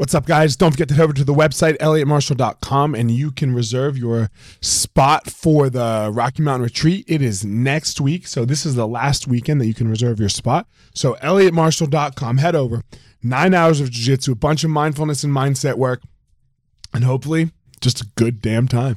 What's up, guys? Don't forget to head over to the website, elliottmarshall.com, and you can reserve your spot for the Rocky Mountain Retreat. It is next week. So, this is the last weekend that you can reserve your spot. So, elliottmarshall.com, head over. Nine hours of jiu jitsu, a bunch of mindfulness and mindset work, and hopefully just a good damn time.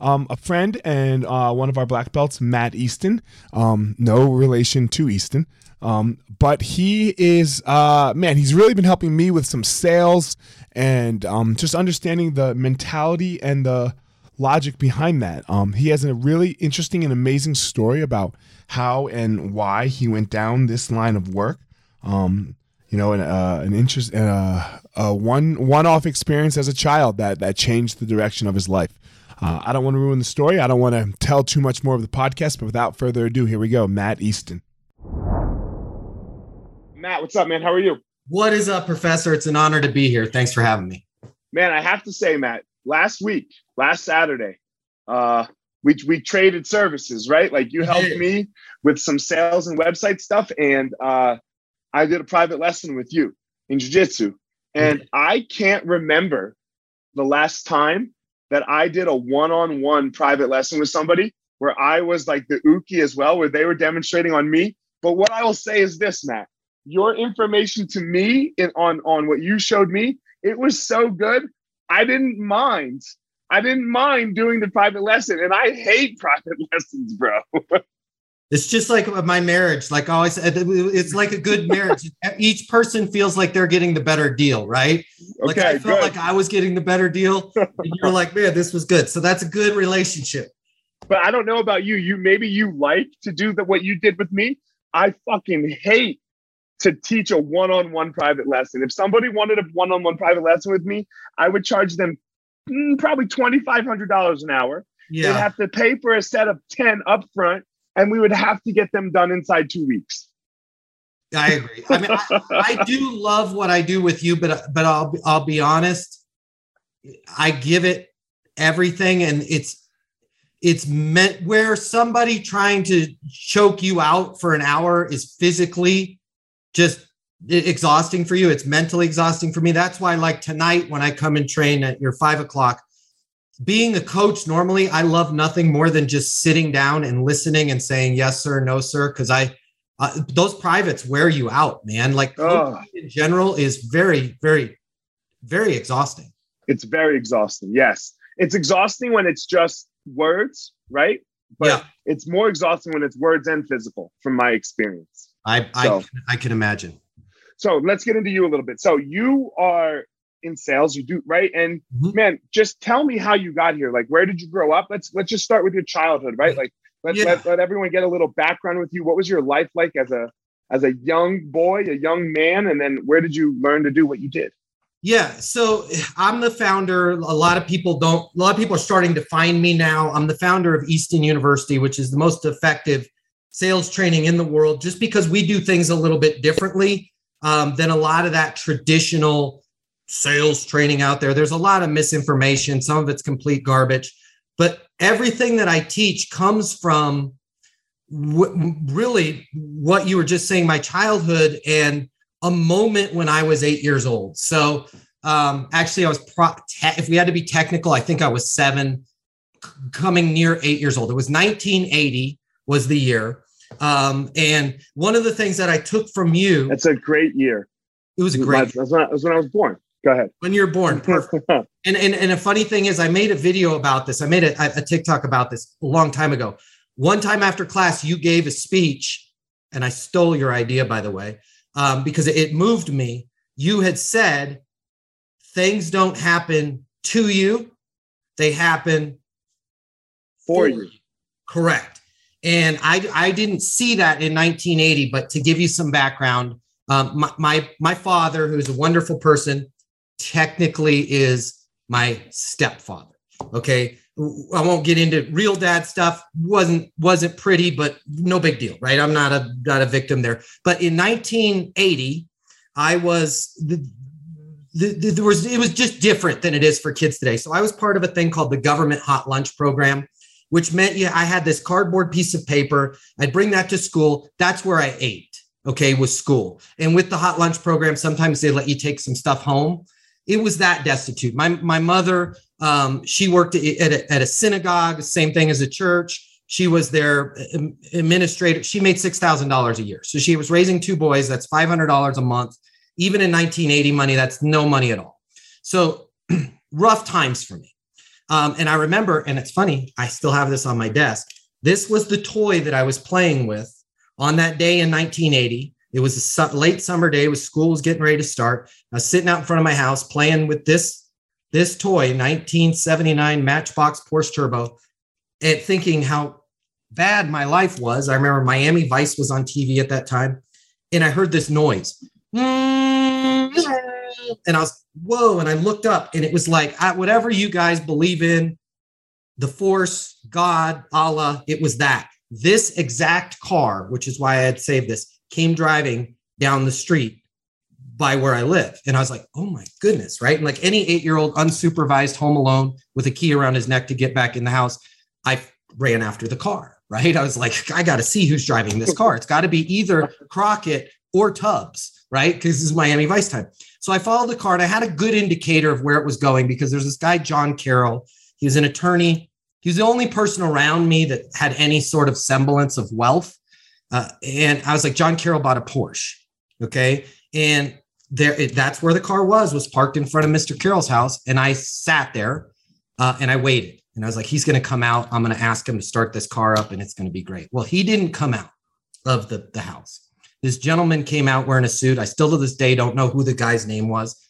um, a friend and uh, one of our black belts, Matt Easton. Um, no relation to Easton. Um, but he is, uh, man, he's really been helping me with some sales and um, just understanding the mentality and the logic behind that. Um, he has a really interesting and amazing story about how and why he went down this line of work. Um, you know, an, uh, an interest, uh, a one one-off experience as a child that that changed the direction of his life. Uh, I don't want to ruin the story. I don't want to tell too much more of the podcast, but without further ado, here we go. Matt Easton. Matt, what's up, man? How are you? What is up, Professor? It's an honor to be here. Thanks for having me. Man, I have to say, Matt, last week, last Saturday, uh, we, we traded services, right? Like you helped me with some sales and website stuff, and uh, I did a private lesson with you in jiu-jitsu. And mm-hmm. I can't remember the last time that I did a one-on-one private lesson with somebody where I was like the uke as well, where they were demonstrating on me. But what I will say is this, Matt, your information to me in, on, on what you showed me, it was so good. I didn't mind. I didn't mind doing the private lesson. And I hate private lessons, bro. It's just like my marriage. Like I always it's like a good marriage. Each person feels like they're getting the better deal, right? Okay, Like I felt good. like I was getting the better deal. And you're like, man, this was good. So that's a good relationship. But I don't know about you. You maybe you like to do the what you did with me. I fucking hate to teach a one-on-one private lesson. If somebody wanted a one-on-one private lesson with me, I would charge them mm, probably twenty-five hundred dollars an hour. Yeah. They'd have to pay for a set of ten upfront and we would have to get them done inside two weeks. I agree. I mean, I, I, do love what I do with you, but but I'll I'll be honest. I give it everything, and it's it's meant where somebody trying to choke you out for an hour is physically just exhausting for you. It's mentally exhausting for me. That's why, like tonight, when I come and train at your five o'clock, being a coach normally i love nothing more than just sitting down and listening and saying yes sir no sir because i uh, those privates wear you out man. Like oh. in general is very very very exhausting. It's very exhausting yes. It's exhausting when it's just words right? But yeah. it's more exhausting when it's words and physical from my experience. I so, I, I can imagine. So let's get into you a little bit. So you are in sales you do right? And mm-hmm. man just tell me how you got here. Like where did you grow up? Let's let's just start with your childhood right? Like let, yeah. let, let everyone get a little background with you. What was your life like as a as a young boy a young man? And then where did you learn to do what you did? Yeah so i'm the founder. A lot of people don't a lot of people are starting to find me now. I'm the founder of easton university which is the most effective sales training in the world just because we do things a little bit differently um, than a lot of that traditional sales training out there. There's a lot of misinformation, some of it's complete garbage, but everything that I teach comes from w- really what you were just saying my childhood and a moment when I was eight years old. So, um, actually, I was pro- te- if we had to be technical, I think I was seven, c- coming near eight years old. It was 1980 was the year. Um, and one of the things that I took from you. That's a great year. It was a great. That's when, that's when I was born. Go ahead. When you're born. Perfect. and, and, and a funny thing is, I made a video about this. I made a, a TikTok about this a long time ago. One time after class, you gave a speech, and I stole your idea, by the way, um, because it moved me. You had said, things don't happen to you, they happen for, for you. you. Correct. And I, I didn't see that in 1980, but to give you some background, um, my, my, my father, who's a wonderful person, technically is my stepfather. Okay. I won't get into real dad stuff. wasn't wasn't pretty, but no big deal, right? I'm not a not a victim there. But in 1980, I was the, the, the, there was it was just different than it is for kids today. So I was part of a thing called the government hot lunch program, which meant yeah, I had this cardboard piece of paper. I'd bring that to school. That's where I ate. Okay, with school and with the hot lunch program, sometimes they let you take some stuff home it was that destitute. My my mother, um, she worked at a, at a synagogue, same thing as a church. She was their administrator. She made six thousand dollars a year, so she was raising two boys. That's five hundred dollars a month. Even in 1980 money, that's no money at all. So rough times for me. Um, and I remember, and it's funny, I still have this on my desk. This was the toy that I was playing with on that day in 1980 it was a late summer day. Was school was getting ready to start. I was sitting out in front of my house playing with this this toy, 1979 Matchbox Porsche Turbo, and thinking how bad my life was. I remember Miami Vice was on TV at that time, and I heard this noise. And I was, whoa. And I looked up, and it was like, whatever you guys believe in, the force, God, Allah, it was that. This exact car, which is why I had saved this, came driving down the street by where I live. And I was like, oh my goodness, right? And like any eight year old unsupervised home alone with a key around his neck to get back in the house, I ran after the car, right? I was like, I got to see who's driving this car. It's got to be either Crockett or Tubbs, right? Because this is Miami Vice time. So I followed the car and I had a good indicator of where it was going because there's this guy, John Carroll. He was an attorney. He was the only person around me that had any sort of semblance of wealth. Uh, and I was like, John Carroll bought a Porsche. Okay. And there, it, that's where the car was, was parked in front of Mr. Carroll's house. And I sat there uh, and I waited. And I was like, he's going to come out. I'm going to ask him to start this car up and it's going to be great. Well, he didn't come out of the, the house. This gentleman came out wearing a suit. I still to this day don't know who the guy's name was.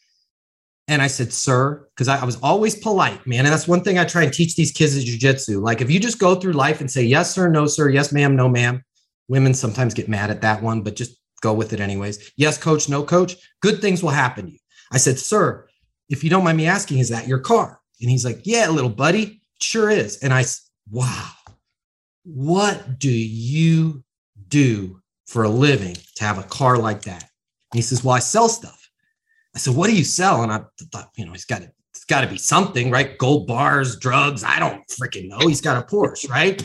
And I said, sir, because I, I, was always polite, man. And that's one thing I try and teach these kids is jujitsu. Like if you just go through life and say, yes, sir, no, sir, yes, ma'am, no, ma'am, Women sometimes get mad at that one, but just go with it anyways. Yes, coach, no, coach. Good things will happen to you. I said, Sir, if you don't mind me asking, is that your car? And he's like, Yeah, little buddy, sure is. And I, said, wow, what do you do for a living to have a car like that? And he says, Well, I sell stuff. I said, What do you sell? And I thought, you know, he's got to, it's got to be something, right? Gold bars, drugs. I don't freaking know. He's got a Porsche, right?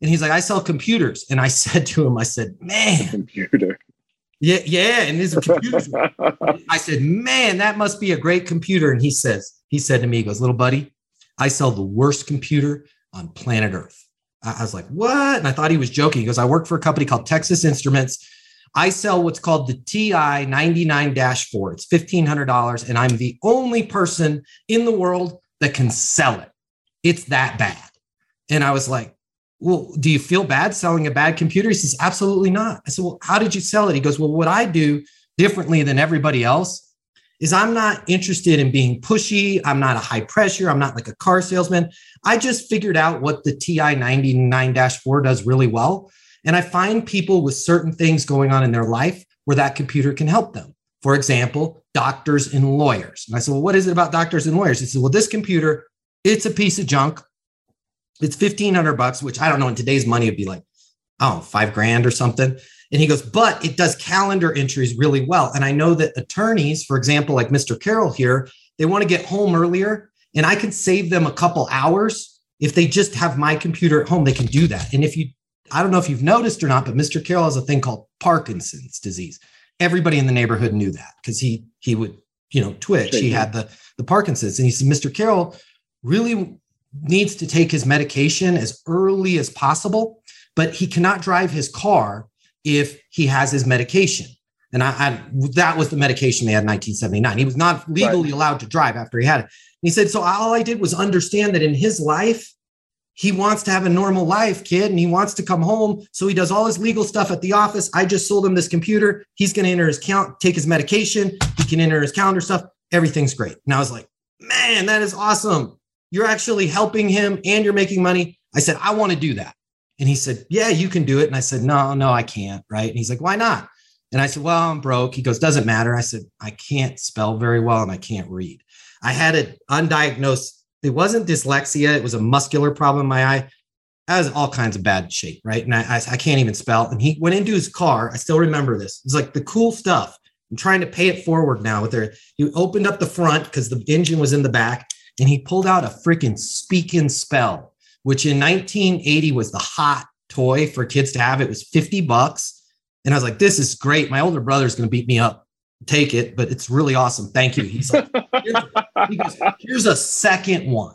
And he's like, I sell computers. And I said to him, I said, man, computer. Yeah, yeah. And these are computers. I said, man, that must be a great computer. And he says, he said to me, he goes, little buddy, I sell the worst computer on planet Earth. I was like, what? And I thought he was joking. He goes, I work for a company called Texas Instruments. I sell what's called the TI 99 4. It's $1,500. And I'm the only person in the world that can sell it. It's that bad. And I was like, well, do you feel bad selling a bad computer? He says, absolutely not. I said, well, how did you sell it? He goes, well, what I do differently than everybody else is I'm not interested in being pushy. I'm not a high pressure. I'm not like a car salesman. I just figured out what the TI 99 4 does really well. And I find people with certain things going on in their life where that computer can help them. For example, doctors and lawyers. And I said, well, what is it about doctors and lawyers? He said, well, this computer, it's a piece of junk. It's 1500 bucks, which I don't know in today's money would be like, oh, five grand or something. And he goes, but it does calendar entries really well. And I know that attorneys, for example, like Mr. Carroll here, they want to get home earlier and I can save them a couple hours. If they just have my computer at home, they can do that. And if you, I don't know if you've noticed or not, but Mr. Carroll has a thing called Parkinson's disease. Everybody in the neighborhood knew that because he he would, you know, twitch. He had the the Parkinson's. And he said, Mr. Carroll really needs to take his medication as early as possible, but he cannot drive his car if he has his medication. And I, I that was the medication they had in 1979. He was not legally right. allowed to drive after he had it. And he said, so all I did was understand that in his life, he wants to have a normal life, kid, and he wants to come home. So he does all his legal stuff at the office. I just sold him this computer. He's going to enter his count, take his medication. He can enter his calendar stuff. Everything's great. And I was like, man, that is awesome. You're actually helping him and you're making money. I said, I want to do that. And he said, Yeah, you can do it. And I said, No, no, I can't. Right. And he's like, Why not? And I said, Well, I'm broke. He goes, Doesn't matter. I said, I can't spell very well and I can't read. I had it undiagnosed. It wasn't dyslexia, it was a muscular problem in my eye. I was all kinds of bad shape, right? And I, I, I can't even spell. And he went into his car. I still remember this. It's like the cool stuff. I'm trying to pay it forward now with their he opened up the front because the engine was in the back and he pulled out a freaking speak and spell, which in 1980 was the hot toy for kids to have. It was 50 bucks. And I was like, this is great. My older brother's going to beat me up. Take it, but it's really awesome. Thank you. He's like, here's, he goes, here's a second one.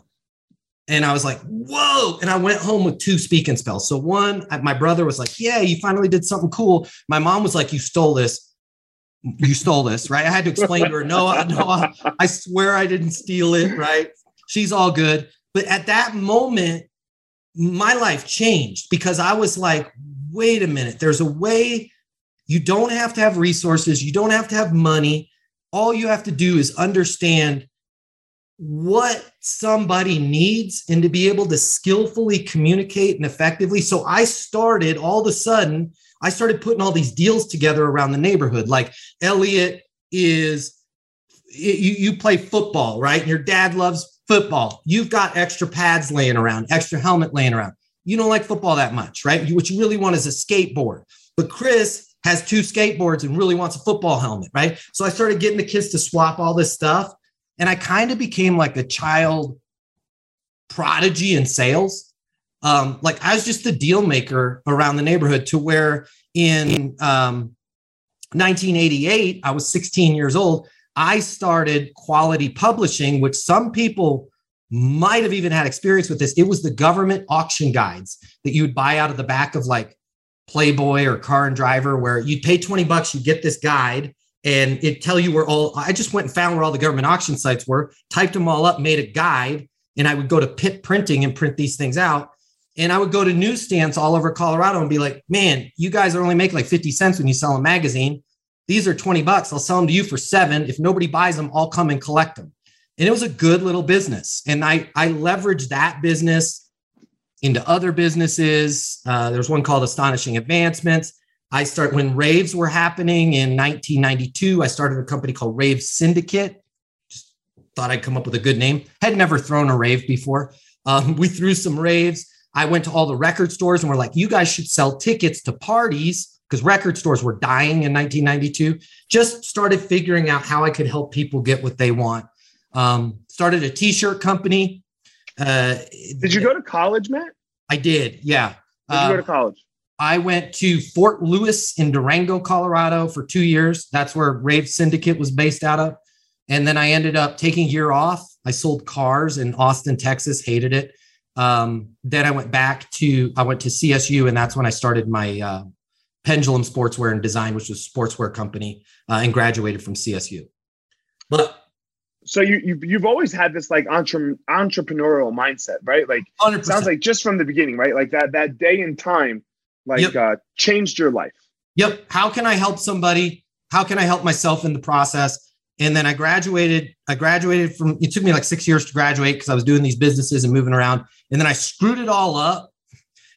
And I was like, whoa. And I went home with two speak and spells. So one, my brother was like, yeah, you finally did something cool. My mom was like, you stole this you stole this, right? I had to explain to her, no, no, I swear I didn't steal it, right? She's all good. But at that moment, my life changed because I was like, wait a minute, there's a way you don't have to have resources, you don't have to have money. All you have to do is understand what somebody needs and to be able to skillfully communicate and effectively. So I started all of a sudden I started putting all these deals together around the neighborhood. Like Elliot is, you, you play football, right? And your dad loves football. You've got extra pads laying around, extra helmet laying around. You don't like football that much, right? What you really want is a skateboard. But Chris has two skateboards and really wants a football helmet, right? So I started getting the kids to swap all this stuff. And I kind of became like a child prodigy in sales um, like I was just the deal maker around the neighborhood to where in um, 1988, I was 16 years old. I started quality publishing, which some people might have even had experience with this. It was the government auction guides that you would buy out of the back of like Playboy or Car and Driver, where you'd pay 20 bucks, you get this guide, and it tell you where all I just went and found where all the government auction sites were, typed them all up, made a guide, and I would go to pit Printing and print these things out. And I would go to newsstands all over Colorado and be like, man, you guys are only making like 50 cents when you sell a magazine. These are 20 bucks. I'll sell them to you for seven. If nobody buys them, I'll come and collect them. And it was a good little business. And I, I leveraged that business into other businesses. Uh, there's one called Astonishing Advancements. I start when raves were happening in 1992. I started a company called Rave Syndicate. Just thought I'd come up with a good name. Had never thrown a rave before. Um, we threw some raves. I went to all the record stores and we're like, you guys should sell tickets to parties because record stores were dying in 1992. Just started figuring out how I could help people get what they want. Um, started a t-shirt company. Uh, did you go to college, Matt? I did. Yeah. Did you go to um, college? I went to Fort Lewis in Durango, Colorado for two years. That's where Rave Syndicate was based out of. And then I ended up taking a year off. I sold cars in Austin, Texas, hated it. Um, then I went back to I went to CSU, and that's when I started my uh, Pendulum Sportswear and Design, which was a sportswear company, uh, and graduated from CSU. But so you you've, you've always had this like entre- entrepreneurial mindset, right? Like 100%. sounds like just from the beginning, right? Like that that day and time, like yep. uh, changed your life. Yep. How can I help somebody? How can I help myself in the process? And then I graduated. I graduated from. It took me like six years to graduate because I was doing these businesses and moving around. And then I screwed it all up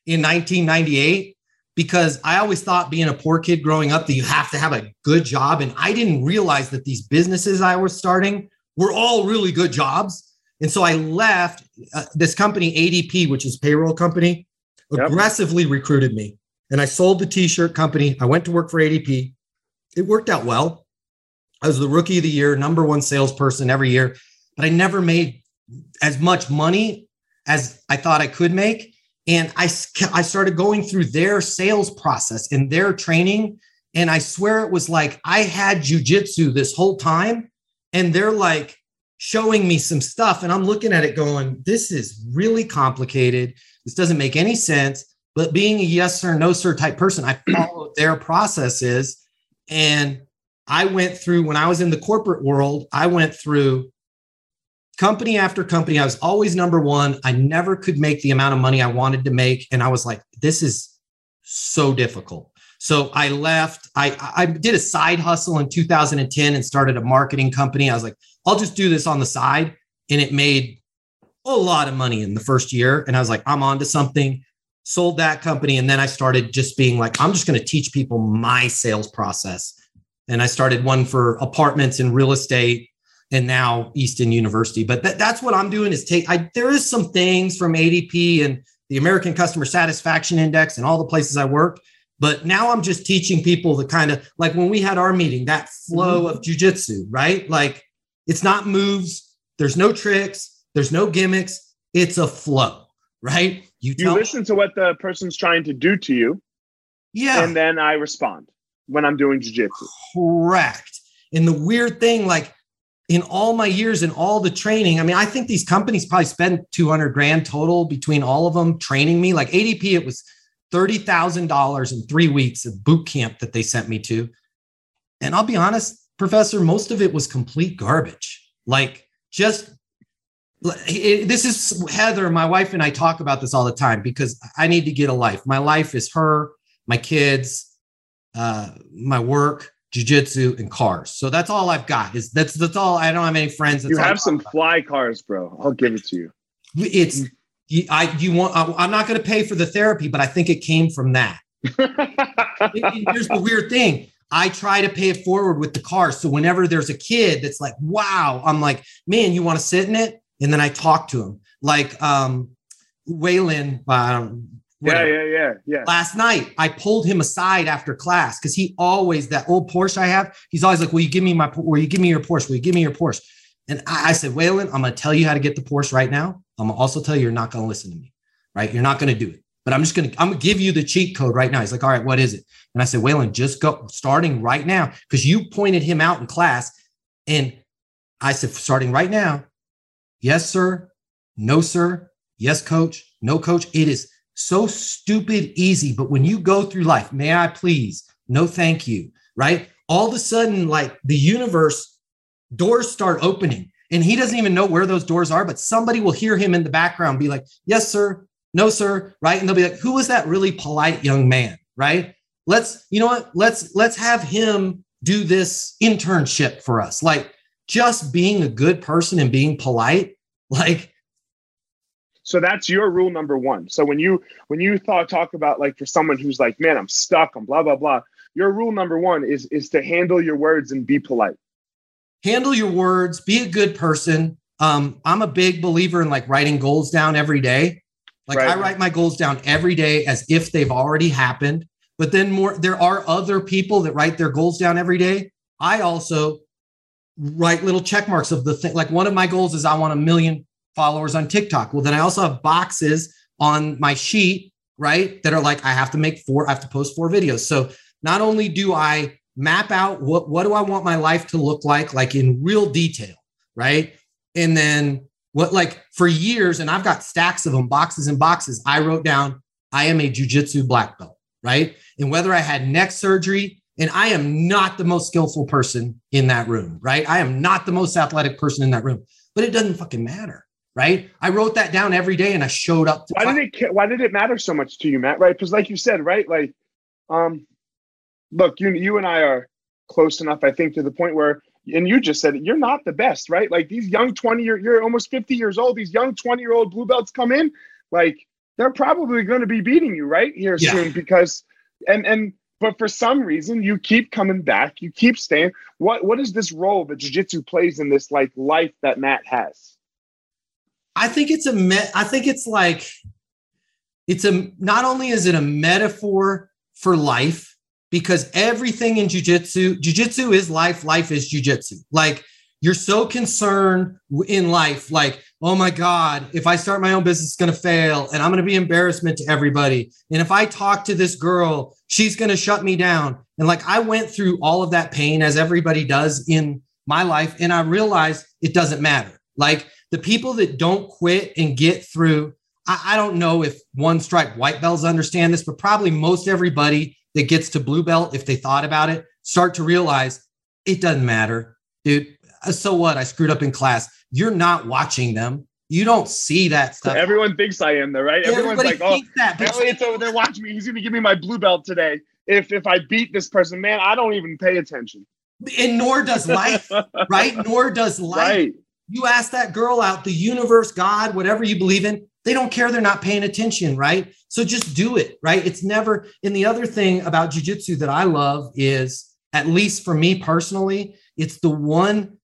in 1998 because I always thought being a poor kid growing up that you have to have a good job. And I didn't realize that these businesses I was starting were all really good jobs. And so I left uh, this company, ADP, which is payroll company, yep. aggressively recruited me. And I sold the t-shirt company. I went to work for ADP. It worked out well. I was the rookie of the year, number one salesperson every year, but I never made as much money as I thought I could make. And I, I started going through their sales process and their training. And I swear it was like I had jujitsu this whole time. And they're like showing me some stuff. And I'm looking at it going, this is really complicated. This doesn't make any sense. But being a yes sir, no sir type person, I followed their processes. And I went through, when I was in the corporate world, I went through company after company. I was always number one. I never could make the amount of money I wanted to make. And I was like, this is so difficult. So I left. I, I did a side hustle in 2010 and started a marketing company. I was like, I'll just do this on the side. And it made a lot of money in the first year. And I was like, I'm on to something. sold that company. And then I started just being like, I'm just going to teach people my sales process. And I started one for apartments and real estate and now Easton University. But th- that's what I'm doing is take, I, there is some things from ADP and the American Customer Satisfaction Index and all the places I work. But now I'm just teaching people the kind of like when we had our meeting, that flow mm-hmm. of jujitsu, right? Like it's not moves, there's no tricks, there's no gimmicks, it's a flow, right? You, you listen to what the person's trying to do to you. Yeah. And then I respond when I'm doing jujitsu. Correct. And the weird thing, like in all my years and all the training, I mean, I think these companies probably spend 200 grand total between all of them training me. Like ADP, it was $30,000 in three weeks of boot camp that they sent me to. And I'll be honest, Professor, most of it was complete garbage. Like just this is Heather, my wife and I talk about this all the time because I need to get a life. My life is her, my kids, uh, my work, jujitsu, and cars. So that's all I've got. Is that's that's all. I don't have any friends. you have some fly cars, bro. I'll give it to you. It's you, I you want. I'm not going to pay for the therapy, but I think it came from that. Here's the weird thing. I try to pay it forward with the car. So whenever there's a kid that's like, wow, I'm like, man, you want to sit in it? and then I talk to him. Like um Waylon, um, yeah, yeah, yeah, yeah. Last night, I pulled him aside after class because he always that old Porsche I have. He's always like, "Will you give me my? Will you give me your Porsche? Will you give me your Porsche?" And I, I said, "Waylon, I'm going to tell you how to get the Porsche right now. I'm going to also tell you you're not going to listen to me, right? You're not going to do it. But I'm just going to I'm going to give you the cheat code right now." He's like, "All right, what is it?" And I said, "Waylon, just go starting right now because you pointed him out in class, and I said, starting right now, Yes, sir. No, sir. Yes, coach. No, coach. It is so stupid easy. But when you go through life, may I please? No, thank you. Right? All of a sudden, like the universe, doors start opening. And he doesn't even know where those doors are, but somebody will hear him in the background be like, Yes, sir. No, sir. Right. And they'll be like, Who was that really polite young man? Right. Let's, you know what? Let's, let's have him do this internship for us. Like, just being a good person and being polite like so that's your rule number one. So when you when you thought talk about like for someone who's like man i'm stuck I'm blah blah blah your rule number one is is to handle your words and be polite. Handle your words be a good person. Um i'm a big believer in like writing goals down every day. Like right. i write my goals down every day as if they've already happened. But then more there are other people that write their goals down every day. I also write little check marks of the thing. Like one of my goals is I want a million followers on TikTok. Well, then I also have boxes on my sheet, right? That are like, I have to make four, I have to post four videos. So not only do I map out what, what do I want my life to look like, like in real detail, right? And then what, like for years, and I've got stacks of them, boxes and boxes, I wrote down, I am a jujitsu black belt, right? And whether I had neck surgery, and I am not the most skillful person in that room, right? I am not the most athletic person in that room, but it doesn't fucking matter, right? I wrote that down every day and I showed up. why did it? Why did it matter so much to you, Matt? Right? Because, like you said, right? Like, um, look, you you and I are close enough, I think, to the point where, and you just said it, you're not the best, right? Like these young twenty, you're you're almost fifty years old. These young twenty year old blue belts come in, like they're probably going to be beating you right here yeah. soon because, and and but for some reason you keep coming back you keep staying what what is this role that jiu-jitsu plays in this like life that matt has i think it's a me- i think it's like it's a not only is it a metaphor for life because everything in jiu-jitsu jiu-jitsu is life life is jiu-jitsu like you're so concerned in life like oh my God, if I start my own business, it's going to fail and I'm going to be embarrassment to everybody. And if I talk to this girl, she's going to shut me down. And like I went through all of that pain as everybody does in my life. And I realized it doesn't matter. Like the people that don't quit and get through, I, I don't know if one stripe white belts understand this, but probably most everybody that gets to blue belt, if they thought about it, start to realize it doesn't matter, dude. Uh, so what? I screwed up in class you're not watching them. You don't see that stuff. Everyone thinks I am, though, right? Everyone's like, "Oh, that, Elliot's over there watching me. He's going to give me my blue belt today. If if I beat this person, man, I don't even pay attention." And nor does life, right? Nor does life. Right. You ask that girl out, the universe, God, whatever you believe in, they don't care they're not paying attention, right? So just do it, right? It's never. And the other thing about jujitsu that I love is, at least for me personally, it's the one.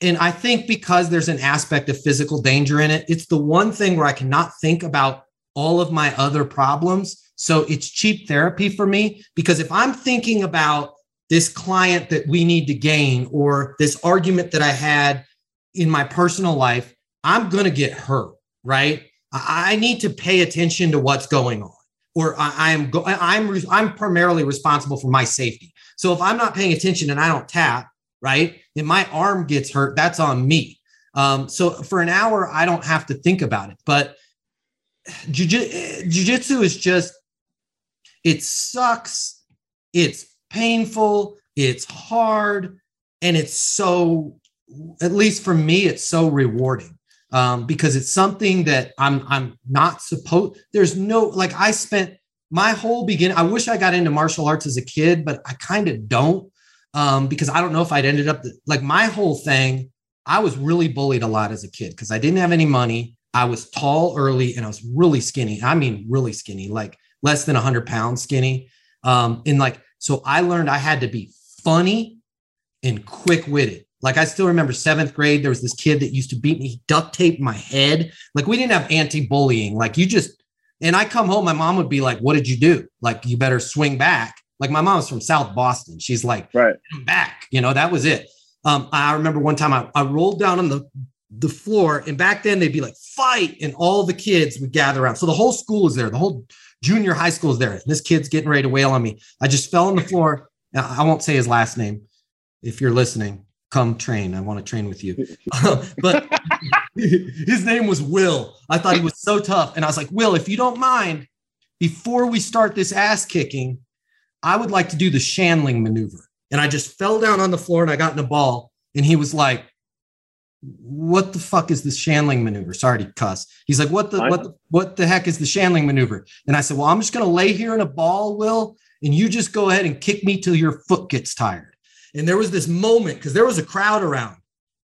And I think because there's an aspect of physical danger in it, it's the one thing where I cannot think about all of my other problems. So it's cheap therapy for me because if I'm thinking about this client that we need to gain or this argument that I had in my personal life, I'm going to get hurt, right? I need to pay attention to what's going on, or I, am go, I'm I'm primarily responsible for my safety. So if I'm not paying attention and I don't tap, right, and my arm gets hurt, that's on me. Um, so for an hour, I don't have to think about it. But jujitsu is just it sucks, it's painful, it's hard, and it's so. At least for me, it's so rewarding um, because it's something that I'm I'm not supposed. There's no like I spent my whole beginning. I wish I got into martial arts as a kid, but I kind of don't um, because I don't know if I'd ended up the, like my whole thing. I was really bullied a lot as a kid because I didn't have any money. I was tall early and I was really skinny. I mean, really skinny, like less than 100 pounds skinny. Um, and like, so I learned I had to be funny and quick witted. Like I still remember seventh grade, there was this kid that used to beat me. He duct taped my head. Like we didn't have anti-bullying. Like you just, and I come home, my mom would be like, "What did you do? Like you better swing back." Like my mom's from South Boston. She's like, "Right, back." You know, that was it. Um, I remember one time I, I rolled down on the the floor, and back then they'd be like, "Fight!" and all the kids would gather around. So the whole school is there. The whole junior high school is there. And this kid's getting ready to wail on me. I just fell on the floor. I won't say his last name if you're listening come train. I want to train with you. Um, but his name was Will. I thought he was so tough. And I was like, Will, if you don't mind, before we start this ass kicking, I would like to do the Shandling maneuver. And I just fell down on the floor and I got in a ball. And he was like, what the fuck is this Shandling maneuver? Sorry to cuss. He's like, what the what the, what the heck is the Shandling maneuver? And I said, well, I'm just gonna lay here in a ball, Will, and you just go ahead and kick me till your foot gets tired. And there was this moment because there was a crowd around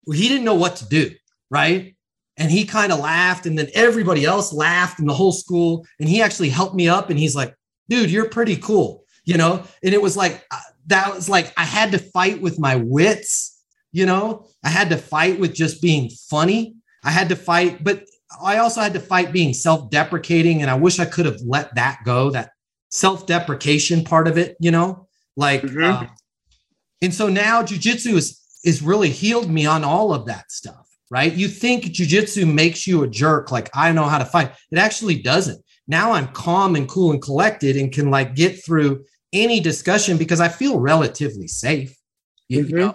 where he didn't know what to do, right? And he kind of laughed, and then everybody else laughed in the whole school. And he actually helped me up, and he's like, dude, you're pretty cool, you know? And it was like, uh, that was like, I had to fight with my wits, you know? I had to fight with just being funny. I had to fight, but I also had to fight being self deprecating. And I wish I could have let that go, that self deprecation part of it, you know? Like, mm-hmm. uh, and so now jujitsu is is really healed me on all of that stuff, right? You think jujitsu makes you a jerk, like I know how to fight. It actually doesn't. Now I'm calm and cool and collected and can like get through any discussion because I feel relatively safe. You mm-hmm. know?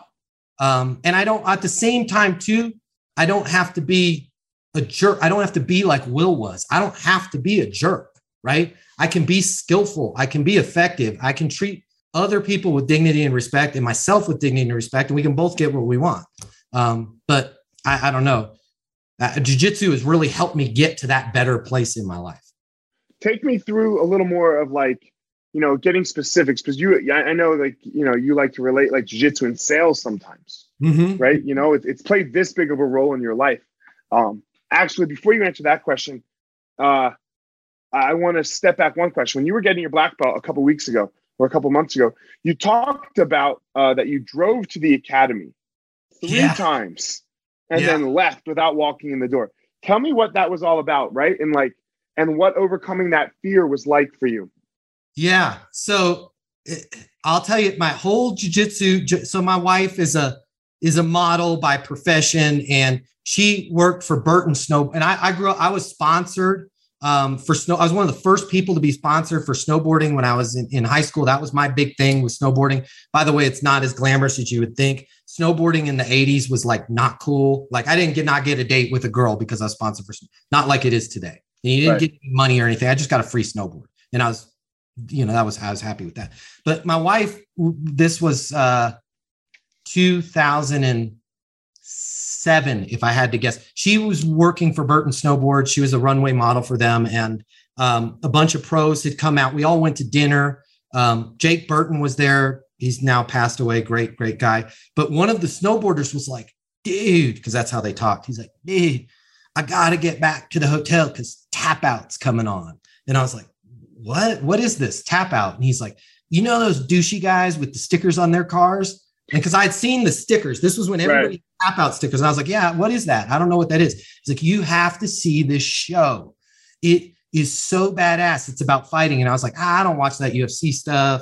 Um, and I don't at the same time, too, I don't have to be a jerk. I don't have to be like Will was. I don't have to be a jerk, right? I can be skillful. I can be effective. I can treat other people with dignity and respect and myself with dignity and respect and we can both get what we want. Um, but I, I, don't know. Uh, jiu-jitsu has really helped me get to that better place in my life. Take me through a little more of like you know getting specifics because you i know like you know you like to relate like jiu-jitsu and sales sometimes mm-hmm. right? You know it, it's played this big of a role in your life. Um actually before you answer that question uh i want to step back one question. When you were getting your black belt a couple weeks ago or a couple months ago, you talked about uh, that you drove to the academy three yeah. times and yeah. then left without walking in the door. Tell me what that was all about, right? And like, and what overcoming that fear was like for you. Yeah. So eh, I'll tell you, my whole jujitsu. So my wife is a is a model by profession, and she worked for Burton Snow. And I, I grew up. I was sponsored um, for snow. I was one of the first people to be sponsored for snowboarding when I was in, in high school. That was my big thing with snowboarding. By the way, it's not as glamorous as you would think. Snowboarding in the 80s was like not cool. Like I didn't get not get a date with a girl because I was sponsored for not like it is today. And you didn't right. get money or anything. I just got a free snowboard. And I was, you know, that was I was happy with that. But my wife, this was uh 2000 and seven, if I had to guess. She was working for Burton Snowboard. She was a runway model for them, and um, a bunch of pros had come out. We all went to dinner. Um, Jake Burton was there. He's now passed away. Great, great guy. But one of the snowboarders was like, dude, because that's how they talked. He's like, dude, I gotta get back to the hotel because tap out's coming on. And I was like, what? What is this tap out? And he's like, you know those douchey guys with the stickers on their cars? And because I had seen the stickers, this was when everybody right. tap out stickers. And I was like, yeah, what is that? I don't know what that is. He's like, you have to see this show. It is so badass. It's about fighting. And I was like, ah, I don't watch that UFC stuff.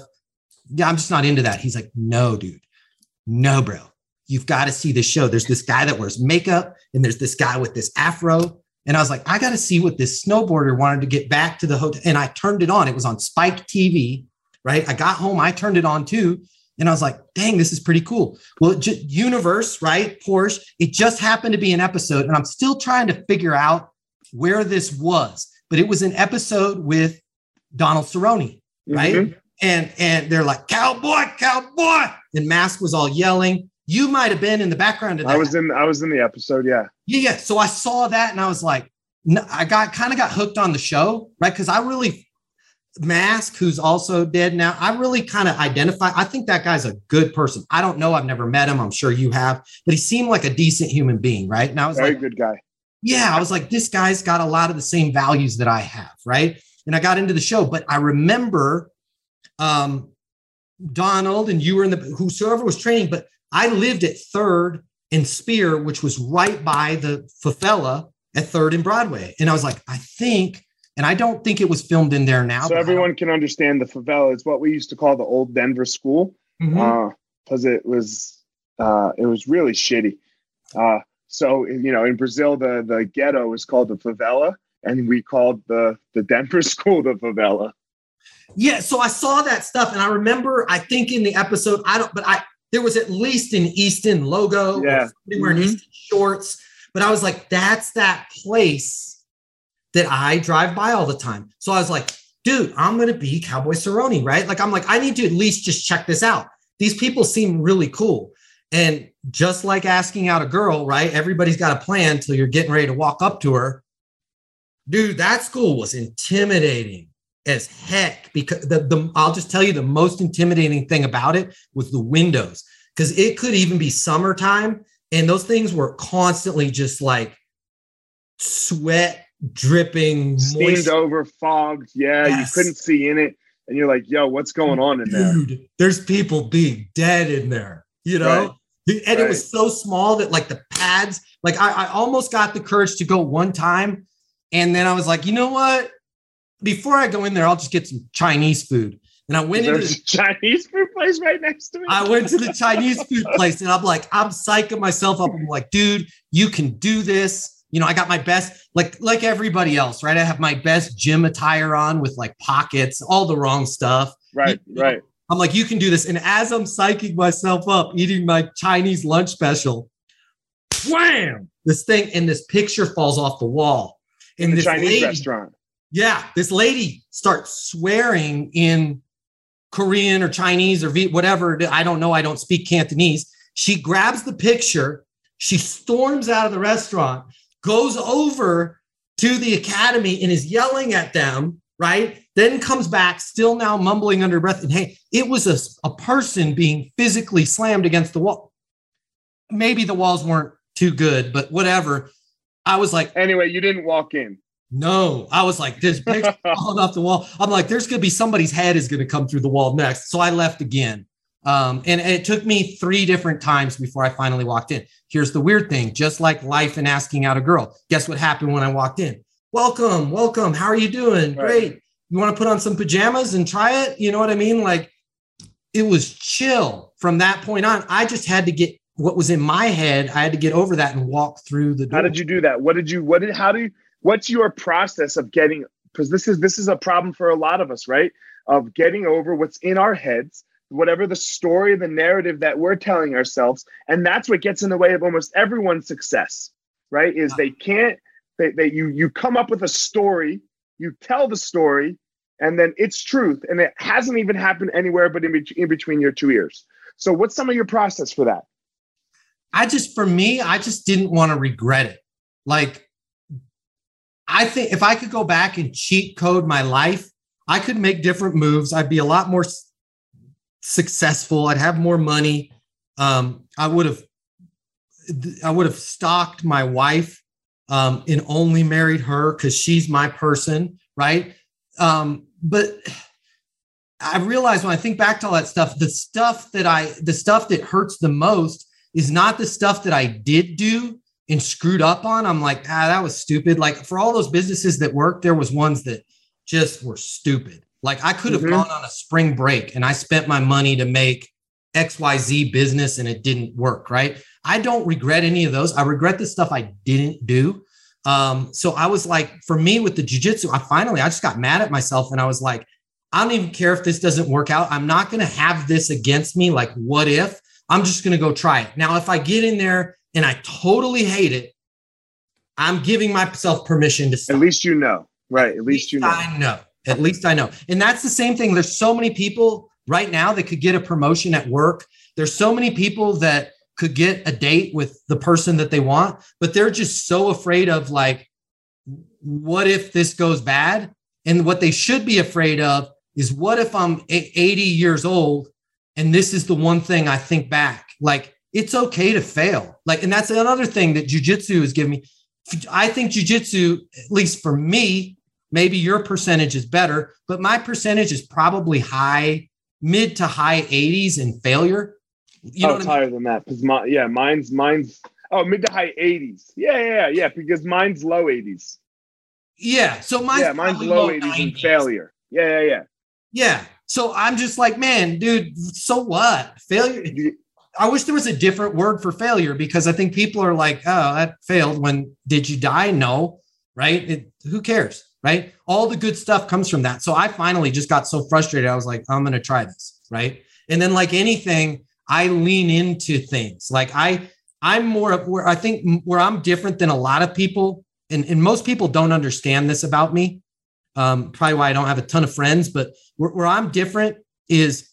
Yeah, I'm just not into that. He's like, no, dude. No, bro. You've got to see this show. There's this guy that wears makeup, and there's this guy with this afro. And I was like, I got to see what this snowboarder wanted to get back to the hotel. And I turned it on. It was on Spike TV, right? I got home, I turned it on too. And I was like, dang, this is pretty cool. Well, just, universe, right? Porsche. It just happened to be an episode. And I'm still trying to figure out where this was but it was an episode with Donald Cerrone, right? Mm-hmm. And and they're like cowboy, cowboy, and Mask was all yelling. You might have been in the background of that. I was in I was in the episode, yeah. Yeah, yeah. So I saw that and I was like, I got kind of got hooked on the show, right? Because I really Mask, who's also dead now, I really kind of identify. I think that guy's a good person. I don't know. I've never met him. I'm sure you have, but he seemed like a decent human being, right? And I was very like, good guy yeah, I was like, this guy's got a lot of the same values that I have, right? And I got into the show, but I remember um, Donald and you were in the whosoever was training, but I lived at Third and Speer, which was right by the Favela at Third and Broadway, and I was like, I think, and I don't think it was filmed in there now. So everyone can understand the favela. It's what we used to call the old Denver school, because mm-hmm. uh, it was uh, it was really shitty. Uh, so you know, in Brazil, the the ghetto is called the favela, and we called the the Denver school the favela. Yeah, so I saw that stuff, and I remember. I think in the episode, I don't, but I there was at least an Easton logo. Yeah, wearing mm-hmm. Easton shorts. But I was like, that's that place that I drive by all the time. So I was like, dude, I'm gonna be Cowboy Cerrone, right? Like, I'm like, I need to at least just check this out. These people seem really cool. And just like asking out a girl, right? Everybody's got a plan until you're getting ready to walk up to her. Dude, that school was intimidating as heck because the, the I'll just tell you the most intimidating thing about it was the windows because it could even be summertime and those things were constantly just like sweat dripping, steamed moist. over, fogged. Yeah, yes. you couldn't see in it, and you're like, "Yo, what's going on in there?" Dude, there's people being dead in there. You know, right and right. it was so small that like the pads, like I, I almost got the courage to go one time. And then I was like, you know what? Before I go in there, I'll just get some Chinese food. And I went There's into the Chinese food place right next to me. I went to the Chinese food place and I'm like, I'm psyching myself up. I'm like, dude, you can do this. You know, I got my best, like like everybody else, right? I have my best gym attire on with like pockets, all the wrong stuff. Right, you right. I'm like, you can do this. And as I'm psyching myself up, eating my Chinese lunch special, wham, this thing and this picture falls off the wall. In, this Chinese lady, restaurant. Yeah, this lady starts swearing in Korean or Chinese or whatever. I don't know. I don't speak Cantonese. She grabs the picture. She storms out of the restaurant, goes over to the academy and is yelling at them, right? then comes back, still now mumbling under breath. And hey, it was a, a person being physically slammed against the wall. Maybe the walls weren't too good, but whatever. I was like, anyway, you didn't walk in. No, I was like, this picture falling off the wall. I'm like, there's gonna be somebody's head is gonna come through the wall next. So I left again. Um, and it took me three different times before I finally walked in. Here's the weird thing just like life and asking out a girl. Guess what happened when I walked in? Welcome, welcome. How are you doing? Right. Great you want to put on some pajamas and try it? You know what I mean? Like it was chill from that point on. I just had to get what was in my head. I had to get over that and walk through the door. How did you do that? What did you, what did, how do you, what's your process of getting, because this is, this is a problem for a lot of us, right? Of getting over what's in our heads, whatever the story, the narrative that we're telling ourselves. And that's what gets in the way of almost everyone's success, right? Is they can't, they, they you, you come up with a story you tell the story and then it's truth and it hasn't even happened anywhere but in, be- in between your two ears so what's some of your process for that i just for me i just didn't want to regret it like i think if i could go back and cheat code my life i could make different moves i'd be a lot more successful i'd have more money um, i would have i would have stalked my wife um, and only married her because she's my person, right? Um, but I realize when I think back to all that stuff, the stuff that I, the stuff that hurts the most is not the stuff that I did do and screwed up on. I'm like, ah, that was stupid. Like for all those businesses that worked, there was ones that just were stupid. Like I could have mm-hmm. gone on a spring break and I spent my money to make XYZ business and it didn't work, right? I don't regret any of those. I regret the stuff I didn't do. Um, so I was like, for me with the jujitsu, I finally I just got mad at myself and I was like, I don't even care if this doesn't work out. I'm not going to have this against me. Like, what if? I'm just going to go try it. Now, if I get in there and I totally hate it, I'm giving myself permission to stop. At least you know, right? At, least, least you know. I know. At least I know. And that's the same thing. There's so many people right now that could get a promotion at work. There's so many people that could get a date with the person that they want, but they're just so afraid of like, what if this goes bad? And what they should be afraid of is what if I'm 80 years old and this is the one thing I think back? Like, it's okay to fail. Like, and that's another thing that jujitsu has given me. I think jujitsu, at least for me, maybe your percentage is better, but my percentage is probably high, mid to high 80s in failure. You know oh, it's I mean? higher than that because my yeah, mine's mine's oh mid to high 80s. Yeah, yeah, yeah, yeah, because mine's low 80s. Yeah, so mine's yeah, mine's low, low 80s, 80s in failure. Yeah, yeah, yeah. Yeah. So I'm just like, man, dude, so what? Failure. I wish there was a different word for failure because I think people are like, oh, that failed. When did you die? No, right? It, who cares? Right. All the good stuff comes from that. So I finally just got so frustrated. I was like, I'm going to try this. Right. And then, like anything, I lean into things. Like I, I'm more of where I think where I'm different than a lot of people, and, and most people don't understand this about me um, probably why I don't have a ton of friends, but where, where I'm different is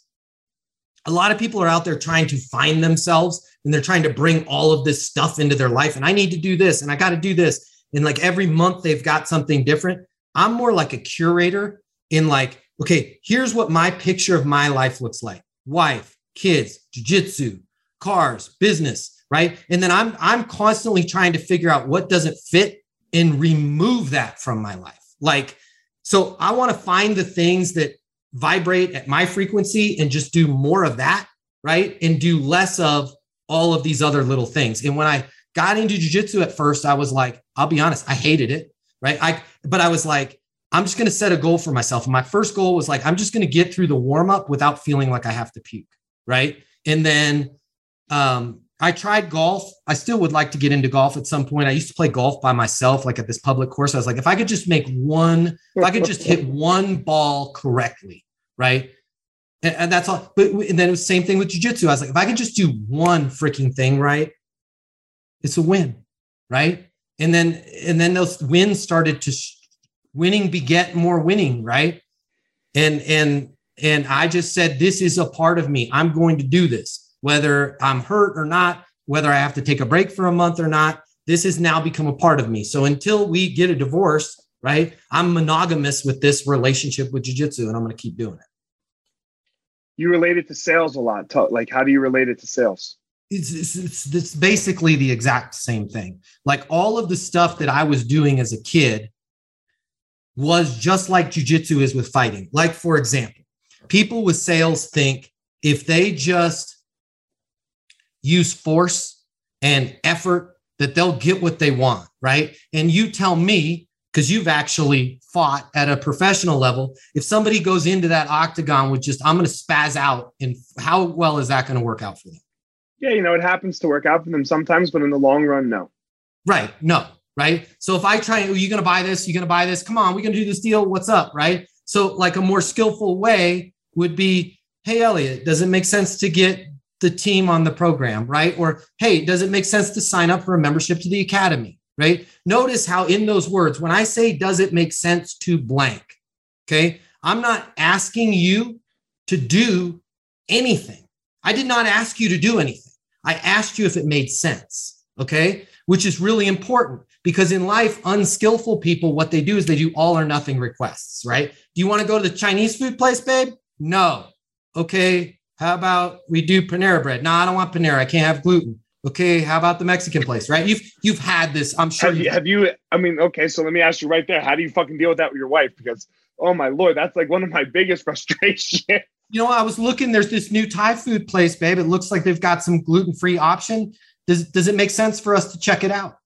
a lot of people are out there trying to find themselves and they're trying to bring all of this stuff into their life. And I need to do this and I got to do this. And like every month they've got something different. I'm more like a curator in like, okay, here's what my picture of my life looks like wife, kids, jujitsu, cars, business, right? And then I'm I'm constantly trying to figure out what doesn't fit and remove that from my life. Like so I want to find the things that vibrate at my frequency and just do more of that, right? And do less of all of these other little things. And when I got into jujitsu at first, I was like, I'll be honest, I hated it, right? I but I was like, I'm just going to set a goal for myself. And my first goal was like, I'm just going to get through the warm up without feeling like I have to puke, right? And then um, I tried golf. I still would like to get into golf at some point. I used to play golf by myself, like at this public course. I was like, if I could just make one, if I could just hit one ball correctly, right? And, and that's all. But and then it was the same thing with jujitsu. I was like, if I could just do one freaking thing right, it's a win, right? And then and then those wins started to sh- winning beget more winning, right? And and and I just said, this is a part of me. I'm going to do this whether I'm hurt or not, whether I have to take a break for a month or not. This has now become a part of me. So until we get a divorce, right, I'm monogamous with this relationship with jujitsu and I'm going to keep doing it. You relate it to sales a lot. Like, how do you relate it to sales? It's, it's, it's, basically the exact same thing. Like all of the stuff that I was doing as a kid was just like jujitsu is with fighting. Like, for example, people with sales think if they just use force and effort that they'll get what they want, right? And you tell me, because you've actually fought at a professional level, if somebody goes into that octagon with just, I'm going to spaz out, and how well is that going to work out for them? Yeah, you know, it happens to work out for them sometimes, but in the long run, no. Right. No. Right. So if I try, are you going to buy this? You're going to buy this? Come on, we're going to do this deal. What's up? Right. So, like a more skillful way would be, hey, Elliot, does it make sense to get the team on the program, right? Or, hey, does it make sense to sign up for a membership to the academy, right? Notice how in those words, when I say, does it make sense to blank, okay, I'm not asking you to do anything. I did not ask you to do anything. I asked you if it made sense, okay, which is really important because in life, unskillful people, what they do is they do all or nothing requests, right? Do you want to go to the Chinese food place, babe? No. Okay, how about we do Panera bread? No, I don't want Panera. I can't have gluten. Okay, how about the Mexican place? Right? You've you've had this. I'm sure. Have you, have you? I mean, okay. So let me ask you right there. How do you fucking deal with that with your wife? Because oh my lord, that's like one of my biggest frustrations. You know, I was looking. There's this new Thai food place, babe. It looks like they've got some gluten free option. Does does it make sense for us to check it out?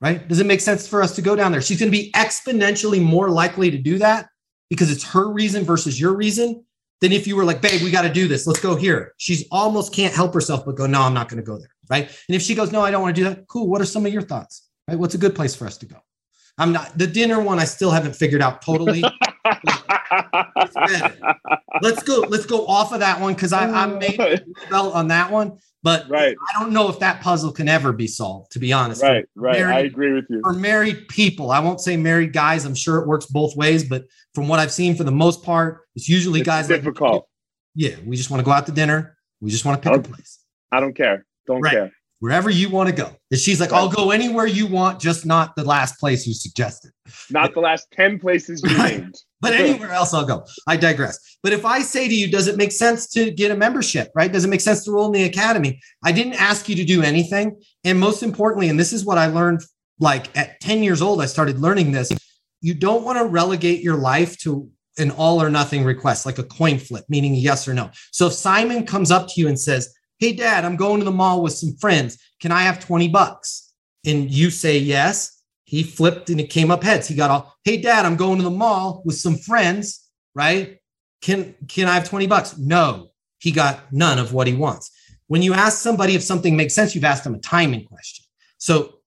Right? Does it make sense for us to go down there? She's going to be exponentially more likely to do that because it's her reason versus your reason than if you were like, babe, we got to do this. Let's go here. She's almost can't help herself but go, no, I'm not going to go there. Right. And if she goes, no, I don't want to do that. Cool. What are some of your thoughts? Right. What's a good place for us to go? I'm not the dinner one. I still haven't figured out totally. let's go. Let's go off of that one because I, I made belt on that one. But right. I don't know if that puzzle can ever be solved. To be honest, right, right. Married, I agree with you. For married people, I won't say married guys. I'm sure it works both ways, but from what I've seen, for the most part, it's usually it's guys. Difficult. Like, yeah, we just want to go out to dinner. We just want to pick a place. I don't care. Don't right. care. Wherever you want to go. And she's like. I'll go anywhere you want, just not the last place you suggested. Not the last 10 places you named. But anywhere else I'll go. I digress. But if I say to you, does it make sense to get a membership, right? Does it make sense to roll in the academy? I didn't ask you to do anything. And most importantly, and this is what I learned like at 10 years old, I started learning this. You don't want to relegate your life to an all or nothing request, like a coin flip, meaning yes or no. So if Simon comes up to you and says, Hey, dad, I'm going to the mall with some friends. Can I have 20 bucks? And you say yes. He flipped and it came up heads. He got all, Hey, dad, I'm going to the mall with some friends, right? Can, can I have 20 bucks? No, he got none of what he wants. When you ask somebody if something makes sense, you've asked them a timing question. So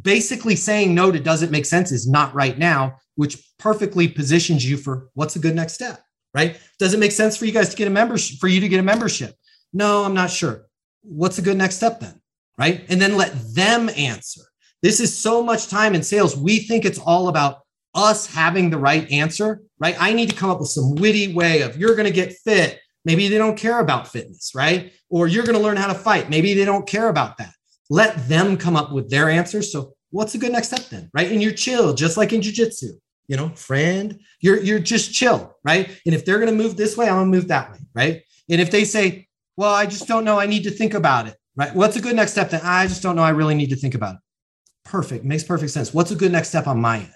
basically saying no to doesn't make sense is not right now, which perfectly positions you for what's a good next step, right? Does it make sense for you guys to get a membership, for you to get a membership? No, I'm not sure. What's a good next step then? Right. And then let them answer. This is so much time in sales. We think it's all about us having the right answer, right? I need to come up with some witty way of you're going to get fit. Maybe they don't care about fitness, right? Or you're going to learn how to fight. Maybe they don't care about that. Let them come up with their answers. So, what's a good next step then, right? And you're chill, just like in jujitsu, you know, friend. You're you're just chill, right? And if they're going to move this way, I'm going to move that way, right? And if they say, well, I just don't know. I need to think about it. Right. What's a good next step? Then I just don't know. I really need to think about it. Perfect. Makes perfect sense. What's a good next step on my end?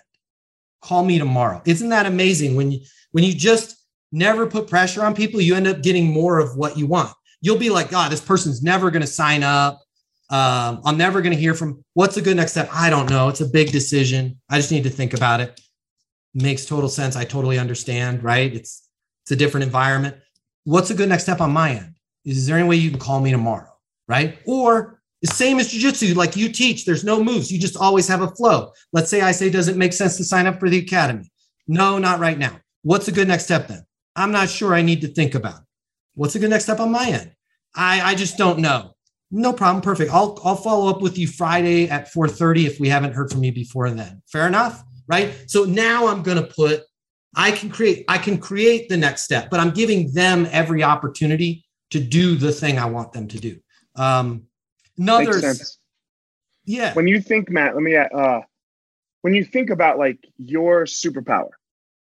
Call me tomorrow. Isn't that amazing? When you when you just never put pressure on people, you end up getting more of what you want. You'll be like, God, this person's never going to sign up. Um, I'm never going to hear from. What's a good next step? I don't know. It's a big decision. I just need to think about it. Makes total sense. I totally understand. Right? It's it's a different environment. What's a good next step on my end? Is there any way you can call me tomorrow? Right. Or the same as jujitsu, like you teach, there's no moves. You just always have a flow. Let's say I say, does it make sense to sign up for the academy? No, not right now. What's a good next step then? I'm not sure. I need to think about it. What's a good next step on my end? I, I just don't know. No problem. Perfect. I'll I'll follow up with you Friday at 4:30 if we haven't heard from you before then. Fair enough, right? So now I'm going to put I can create I can create the next step, but I'm giving them every opportunity to do the thing I want them to do. Um, another, yeah. When you think, Matt, let me, uh, when you think about like your superpower,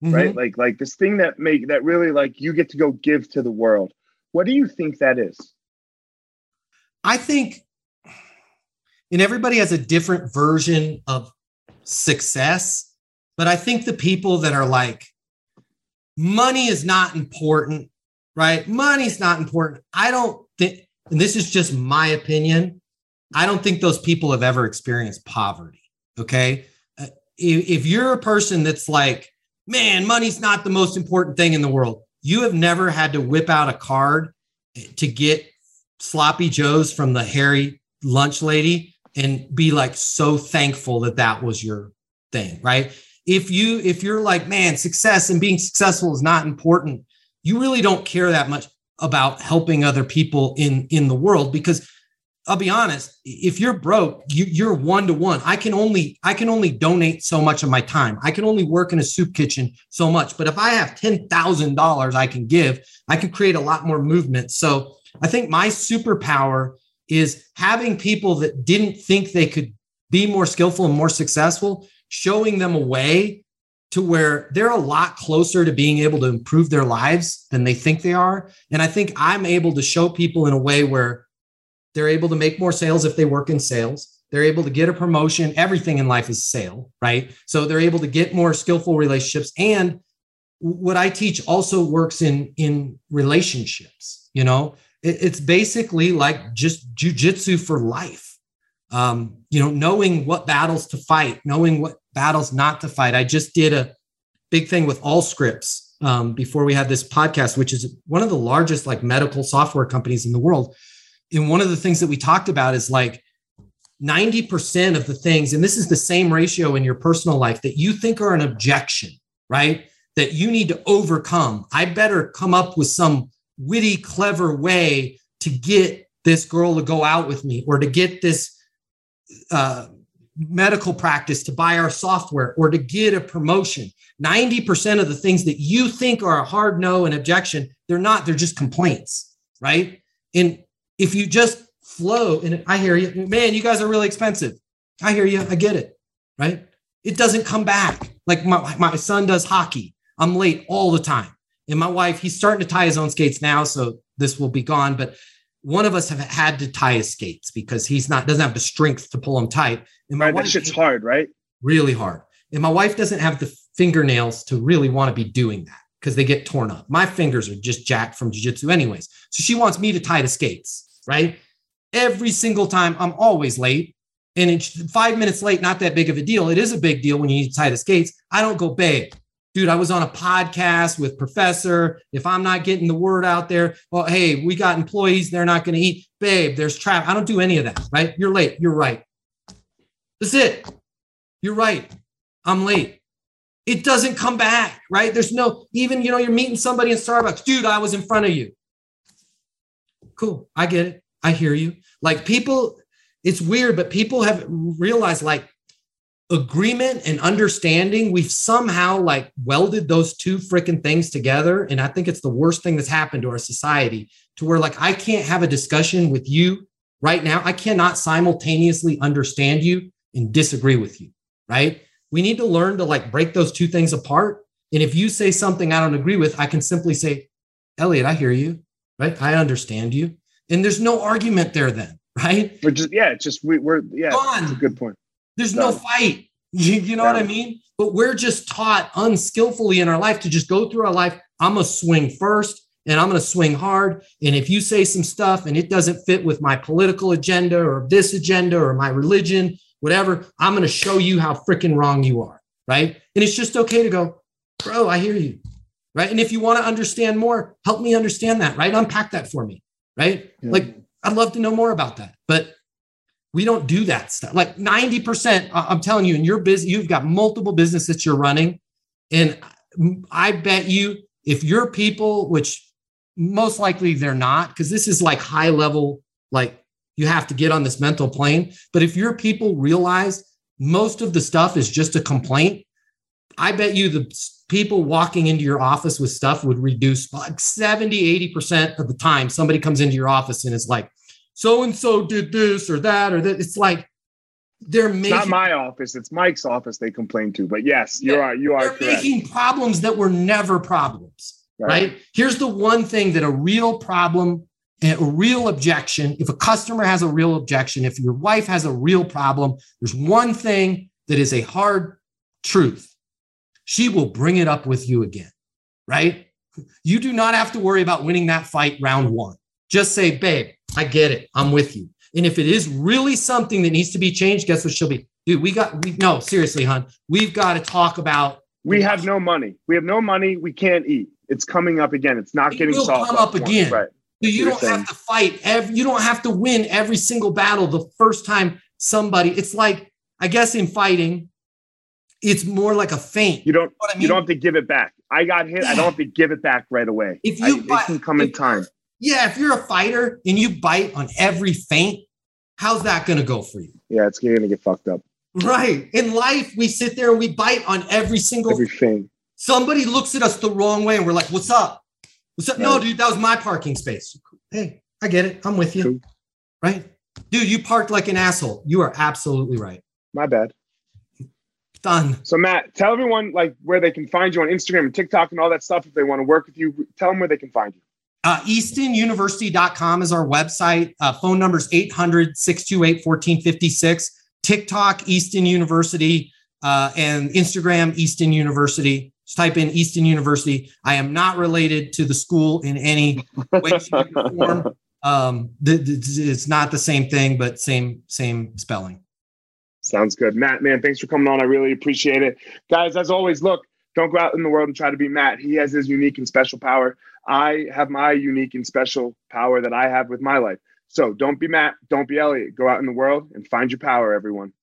mm-hmm. right? Like, like this thing that make that really like you get to go give to the world. What do you think that is? I think, and everybody has a different version of success, but I think the people that are like, money is not important right? Money's not important. I don't think, and this is just my opinion, I don't think those people have ever experienced poverty. Okay. Uh, if, if you're a person that's like, man, money's not the most important thing in the world, you have never had to whip out a card to get sloppy joes from the hairy lunch lady and be like so thankful that that was your thing right if you if you're like man success and being successful is not important you really don't care that much about helping other people in in the world because I'll be honest, if you're broke, you, are one to one. I can only I can only donate so much of my time. I can only work in a soup kitchen so much. But if I have ten thousand dollars I can give, I can create a lot more movement. So I think my superpower is having people that didn't think they could be more skillful and more successful, showing them a way to where they're a lot closer to being able to improve their lives than they think they are. And I think I'm able to show people in a way where They're able to make more sales if they work in sales. They're able to get a promotion. Everything in life is sale, right? So they're able to get more skillful relationships. And what I teach also works in in relationships. You know, it, it's basically like just jujitsu for life. Um, you know, knowing what battles to fight, knowing what battles not to fight. I just did a big thing with Allscripts um, before we had this podcast, which is one of the largest like medical software companies in the world. And one of the things that we talked about is like 90% of the things, and this is the same ratio in your personal life that you think are an objection, right? That you need to overcome. I better come up with some witty, clever way to get this girl to go out with me or to get this uh, medical practice to buy our software or to get a promotion. 90% of the things that you think are a hard no and objection, they're not, they're just complaints, right? And if you just flow, and I hear you, man, you guys are really expensive. I hear you, I get it, right? It doesn't come back. Like my, my son does hockey. I'm late all the time. And my wife, he's starting to tie his own skates now, so this will be gone. But one of us have had to tie his skates because he's not doesn't have the strength to pull them tight. And my right, wife, that shit's hard, right? Really hard. And my wife doesn't have the fingernails to really want to be doing that because they get torn up. My fingers are just jacked from jiu-jitsu anyways. So she wants me to tie the skates, right? Every single time I'm always late. And it's five minutes late, not that big of a deal. It is a big deal when you need to tie the skates. I don't go, babe, dude, I was on a podcast with Professor. If I'm not getting the word out there, well, hey, we got employees, they're not going to eat. Babe, there's traffic. I don't do any of that, right? You're late. You're right. That's it. You're right. I'm late. It doesn't come back, right? There's no, even, you know, you're meeting somebody in Starbucks. Dude, I was in front of you. Cool. I get it. I hear you. Like people, it's weird, but people have realized like agreement and understanding we've somehow like welded those two freaking things together and i think it's the worst thing that's happened to our society to where like i can't have a discussion with you right now. I cannot simultaneously understand you and disagree with you right? We need to learn to like break those two things apart and if you say something i don't agree with i can simply say elliot i hear you right? I understand you and there's no argument there then right? We're just yeah it's just we, are yeah that's a good point there's no fight. You, you know yeah. what I mean? But we're just taught unskillfully in our life to just go through our life. I'm going to swing first and I'm going to swing hard. And if you say some stuff and it doesn't fit with my political agenda or this agenda or my religion, whatever, I'm going to show you how freaking wrong you are. Right. And it's just okay to go, bro, I hear you. Right. And if you want to understand more, help me understand that. Right. Unpack that for me. Right. Yeah. Like, I'd love to know more about that. But we don't do that stuff. Like 90%, I'm telling you, in your business, you've got multiple businesses that you're running. And I bet you if your people, which most likely they're not, because this is like high level, like you have to get on this mental plane. But if your people realize most of the stuff is just a complaint, I bet you the people walking into your office with stuff would reduce like 70, 80% of the time somebody comes into your office and is like, so and so did this or that or that. It's like they're making it's not my office, it's Mike's office they complain to. But yes, you are you are making problems that were never problems. Right. right? Here's the one thing that a real problem and a real objection, if a customer has a real objection, if your wife has a real problem, there's one thing that is a hard truth. She will bring it up with you again, right? You do not have to worry about winning that fight round one. Just say, babe, I get it. I'm with you. And if it is really something that needs to be changed, guess what she'll be? Dude, we got we no, seriously, hon. We've got to talk about we have no money. We have no money. We can't eat. It's coming up again. It's not it getting will solved. Come up again. Right. So you don't saying. have to fight every you don't have to win every single battle the first time somebody. It's like, I guess in fighting, it's more like a feint. You don't you, know I mean? you don't have to give it back. I got hit. I don't have to give it back right away. If you I, it can come in time yeah, if you're a fighter and you bite on every feint, how's that going to go for you? Yeah, it's going to get fucked up. Right. In life, we sit there and we bite on every single everything. Somebody looks at us the wrong way and we're like, what's up? What's up? Right. No, dude, that was my parking space. Hey, I get it. I'm with you. True. Right? Dude, you parked like an asshole. You are absolutely right. My bad. Done. So Matt, tell everyone like where they can find you on Instagram and TikTok and all that stuff if they want to work with you. Tell them where they can find you. Uh, EastonUniversity.com is our website. Uh, phone number is 800 628 1456. TikTok, Easton University, uh, and Instagram, Easton University. Just type in Easton University. I am not related to the school in any way, shape, or form. Um, th- th- it's not the same thing, but same same spelling. Sounds good. Matt, man, thanks for coming on. I really appreciate it. Guys, as always, look, don't go out in the world and try to be Matt. He has his unique and special power. I have my unique and special power that I have with my life. So don't be Matt, don't be Elliot. Go out in the world and find your power, everyone.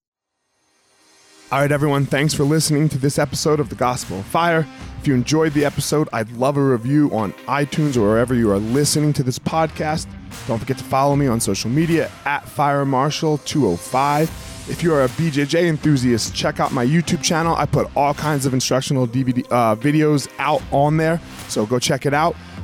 All right, everyone, thanks for listening to this episode of The Gospel of Fire. If you enjoyed the episode, I'd love a review on iTunes or wherever you are listening to this podcast. Don't forget to follow me on social media at Fire Marshal 205. If you're a BJJ enthusiast, check out my YouTube channel. I put all kinds of instructional DVD uh, videos out on there, so go check it out.